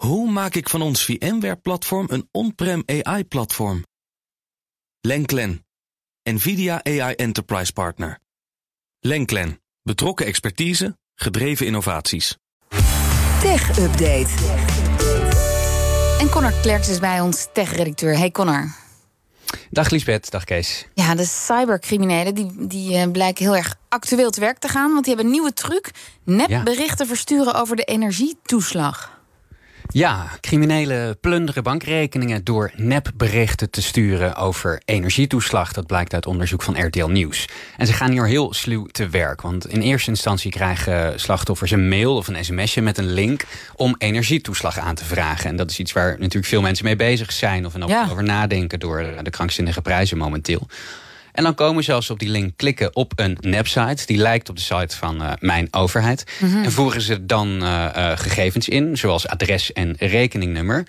Hoe maak ik van ons VMware-platform een on-prem AI-platform? Lenklen, NVIDIA AI Enterprise Partner. Lenklen, betrokken expertise, gedreven innovaties. Tech Update. En Connor Klerks is bij ons, tech-redacteur. Hey Connor. Dag Liesbeth, dag Kees. Ja, de cybercriminelen die, die uh, blijken heel erg actueel te werk te gaan. Want die hebben een nieuwe truc. Nepberichten ja. versturen over de energietoeslag. Ja, criminelen plunderen bankrekeningen door nepberichten te sturen over energietoeslag. Dat blijkt uit onderzoek van RTL Nieuws. En ze gaan hier heel sluw te werk. Want in eerste instantie krijgen slachtoffers een mail of een sms'je met een link om energietoeslag aan te vragen. En dat is iets waar natuurlijk veel mensen mee bezig zijn of ja. over nadenken door de krankzinnige prijzen momenteel. En dan komen ze als op die link klikken op een nepsite. Die lijkt op de site van uh, Mijn Overheid. Mm -hmm. En voeren ze dan uh, uh, gegevens in, zoals adres en rekeningnummer.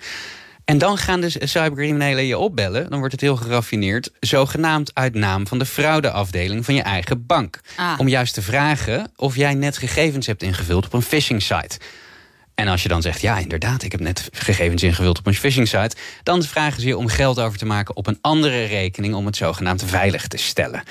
En dan gaan de cybercriminelen je opbellen. Dan wordt het heel geraffineerd. Zogenaamd uit naam van de fraudeafdeling van je eigen bank. Ah. Om juist te vragen of jij net gegevens hebt ingevuld op een phishing site. En als je dan zegt, ja, inderdaad, ik heb net gegevens ingevuld op een phishing site, dan vragen ze je om geld over te maken op een andere rekening om het zogenaamd veilig te stellen.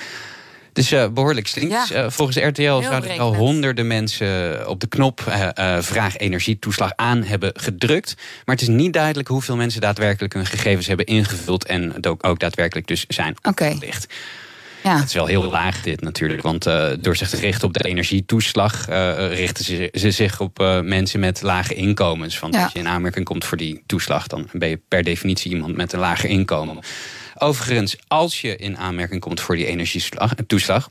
Dus uh, behoorlijk slinks. Ja. Uh, volgens RTL zouden er al honderden mensen op de knop uh, vraag energietoeslag aan hebben gedrukt. Maar het is niet duidelijk hoeveel mensen daadwerkelijk hun gegevens hebben ingevuld en ook, ook daadwerkelijk dus zijn opgelicht. Okay. Ja. Het is wel heel laag dit natuurlijk. Want uh, door zich te richten op de energietoeslag... Uh, richten ze, ze, zich op uh, mensen met lage inkomens. Want ja. als je in aanmerking komt voor die toeslag... dan ben je per definitie iemand met een lager inkomen. Overigens, als je in aanmerking komt voor die energietoeslag...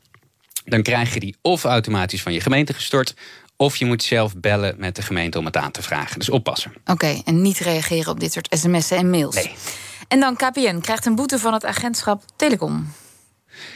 dan krijg je die of automatisch van je gemeente gestort... Of je moet zelf bellen met de gemeente om het aan te vragen. Dus oppassen. Oké, okay, en niet reageren op dit soort sms'en en mails. Nee. En dan KPN krijgt een boete van het agentschap Telecom.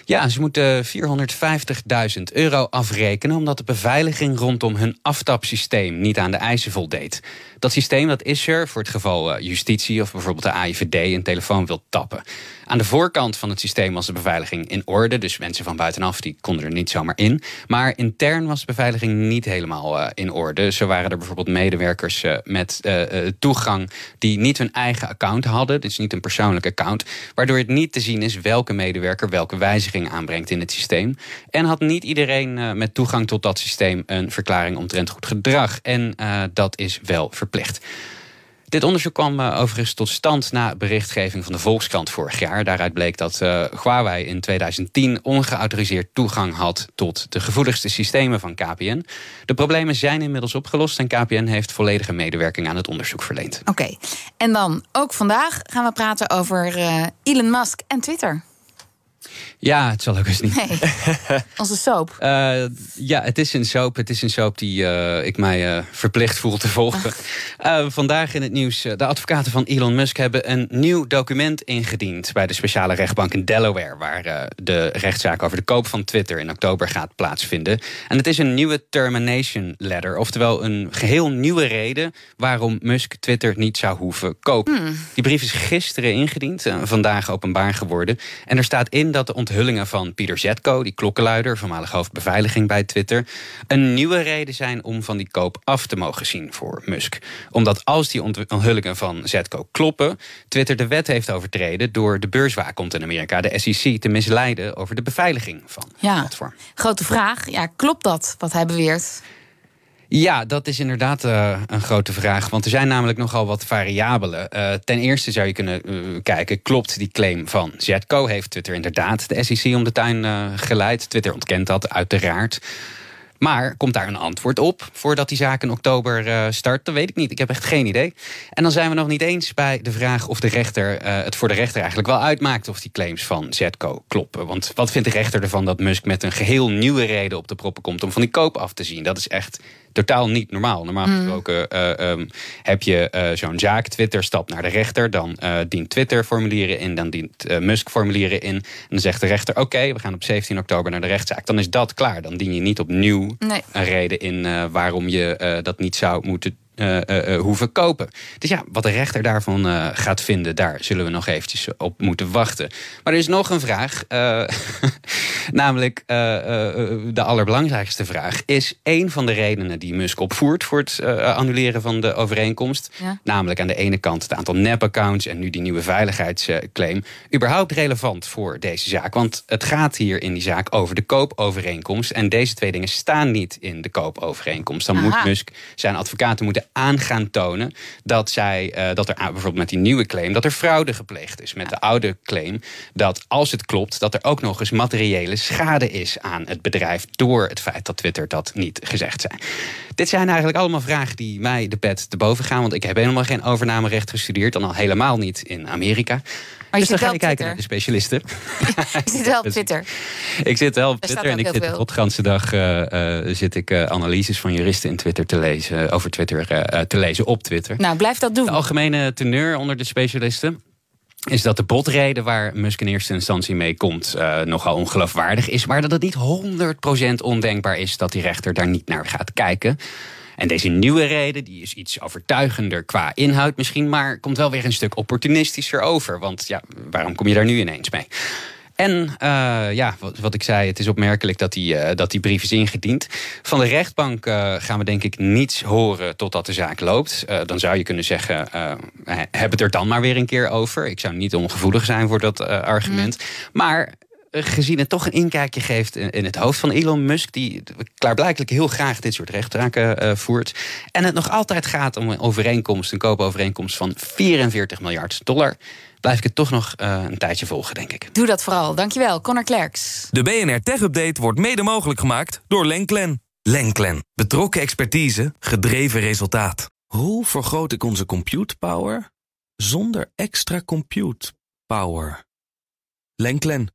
Ja, ze moeten 450.000 euro afrekenen omdat de beveiliging rondom hun aftapsysteem niet aan de eisen voldeed. Dat systeem dat is er voor het geval justitie of bijvoorbeeld de AIVD een telefoon wil tappen. Aan de voorkant van het systeem was de beveiliging in orde. Dus mensen van buitenaf die konden er niet zomaar in. Maar intern was de beveiliging niet helemaal uh, in orde. Zo waren er bijvoorbeeld medewerkers uh, met toegang die niet hun eigen account hadden. Dus niet een persoonlijk account. Waardoor het niet te zien is welke medewerker welke wijziging aanbrengt in het systeem. En had niet iedereen met toegang tot dat systeem een verklaring omtrent goed gedrag. En dat is wel verplicht. Dit onderzoek kwam uh, overigens tot stand na berichtgeving van de Volkskrant vorig jaar. Daaruit bleek dat uh, Huawei in 2010 ongeautoriseerd toegang had tot de gevoeligste systemen van KPN. De problemen zijn inmiddels opgelost en KPN heeft volledige medewerking aan het onderzoek verleend. Oké, en dan ook vandaag gaan we praten over Elon Musk en Twitter. Ja, het zal ook eens niet. Nee, onze soap. Uh, ja, het is een soap. Het is een soap die uh, ik mij uh, verplicht voel te volgen. vandaag in het nieuws. De advocaten van Elon Musk hebben een nieuw document ingediend... bij de speciale rechtbank in Delaware... waar de rechtszaak over de koop van Twitter in oktober gaat plaatsvinden. En het is een nieuwe termination letter. Oftewel een geheel nieuwe reden... waarom Musk Twitter niet zou hoeven kopen. Hmm. Die brief is gisteren ingediend. vandaag openbaar geworden. En er staat in dat de onthullingen van Pieter Zetko, die klokkenluider, voormalig hoofdbeveiliging bij Twitter, een nieuwe reden zijn om van die koop af te mogen zien voor Musk. Omdat als die onthullingen van Zetko kloppen, Twitter de wet heeft overtreden door de beurswaakhond in Amerika, de SEC, te misleiden over de beveiliging van ja. het platform. Grote vraag, ja, klopt dat wat hij beweert? Ja, dat is inderdaad uh, een grote vraag. Want er zijn namelijk nogal wat variabelen. Uh, ten eerste zou je kunnen uh, kijken, klopt die claim van Zetco? Heeft Twitter inderdaad de SEC om de tuin geleid? Twitter ontkent dat uiteraard. Maar komt daar een antwoord op voordat die zaak in oktober start? Dat weet ik niet. Ik heb echt geen idee. En dan zijn we nog niet eens bij de vraag of de rechter het voor de rechter eigenlijk wel uitmaakt of die claims van Zetco kloppen. Want wat vindt de rechter ervan dat Musk met een geheel nieuwe reden op de proppen komt om van die koop af te zien? Dat is echt totaal niet normaal. Normaal Mm. gesproken uh, um, heb je uh, zo'n zaak. Twitter stapt naar de rechter. Dan uh, dient Twitter formulieren in. Dan dient Musk formulieren in. En dan zegt de rechter: Oké, okay, we gaan op 17 oktober naar de rechtszaak. Dan is dat klaar. Dan dien je niet opnieuw nee. een reden in waarom je dat niet zou moeten hoeven kopen. Dus ja, wat de rechter daarvan gaat vinden, daar zullen we nog eventjes op moeten wachten. Maar er is nog een vraag, namelijk de allerbelangrijkste vraag. Is een van de redenen die Musk opvoert voor het annuleren van de overeenkomst, namelijk aan de ene kant het aantal nep-accounts en nu die nieuwe veiligheidsclaim, überhaupt relevant voor deze zaak? Want het gaat hier in die zaak over de koopovereenkomst. En deze twee dingen staan niet in de koopovereenkomst. Dan moet Musk zijn advocaten moeten aangaan tonen dat, zij, uh, dat er bijvoorbeeld met die nieuwe claim dat er fraude gepleegd is. Met de oude claim dat als het klopt, dat er ook nog eens materiële schade is aan het bedrijf door het feit dat Twitter dat niet gezegd zijn. Dit zijn eigenlijk allemaal vragen die mij de pet te boven gaan. Want ik heb helemaal geen overnamerecht gestudeerd. Dan al helemaal niet in Amerika. Maar je dus dan ga je kijken naar de specialisten. je zit wel op Twitter. ik zit wel op Twitter en ik zit de ganse dag uh, zit ik uh, analyses van juristen in Twitter te lezen, over Twitter te lezen op Twitter. Nou, blijf dat doen. De algemene teneur onder de specialisten is dat de botreden waar Musk in eerste instantie mee komt uh, nogal ongeloofwaardig is, maar dat het niet 100% ondenkbaar is dat die rechter daar niet naar gaat kijken. En deze nieuwe reden die is iets overtuigender qua inhoud misschien, maar komt wel weer een stuk opportunistischer over. Want ja, waarom kom je daar nu ineens mee? En uh, ja, wat, wat, ik zei, het is opmerkelijk dat die, uh, dat die brief is ingediend. Van de rechtbank uh, gaan we denk ik niets horen totdat de zaak loopt. dan zou je kunnen zeggen, heb het er dan maar weer een keer over. Ik zou niet ongevoelig zijn voor dat argument. Mm. Maar gezien het toch een inkijkje geeft in het hoofd van Elon Musk, die klaarblijkelijk heel graag dit soort rechtszaken uh, voert. En het nog altijd gaat om een overeenkomst, een koopovereenkomst van 44 miljard dollar. Blijf ik het toch nog uh, een tijdje volgen, denk ik. Doe dat vooral. Dankjewel, Connor Klerks. De BNR Tech Update wordt mede mogelijk gemaakt door Lenklen. Lenklen. Betrokken expertise, gedreven resultaat. Hoe vergroot ik onze compute power zonder extra compute power? Lenklen.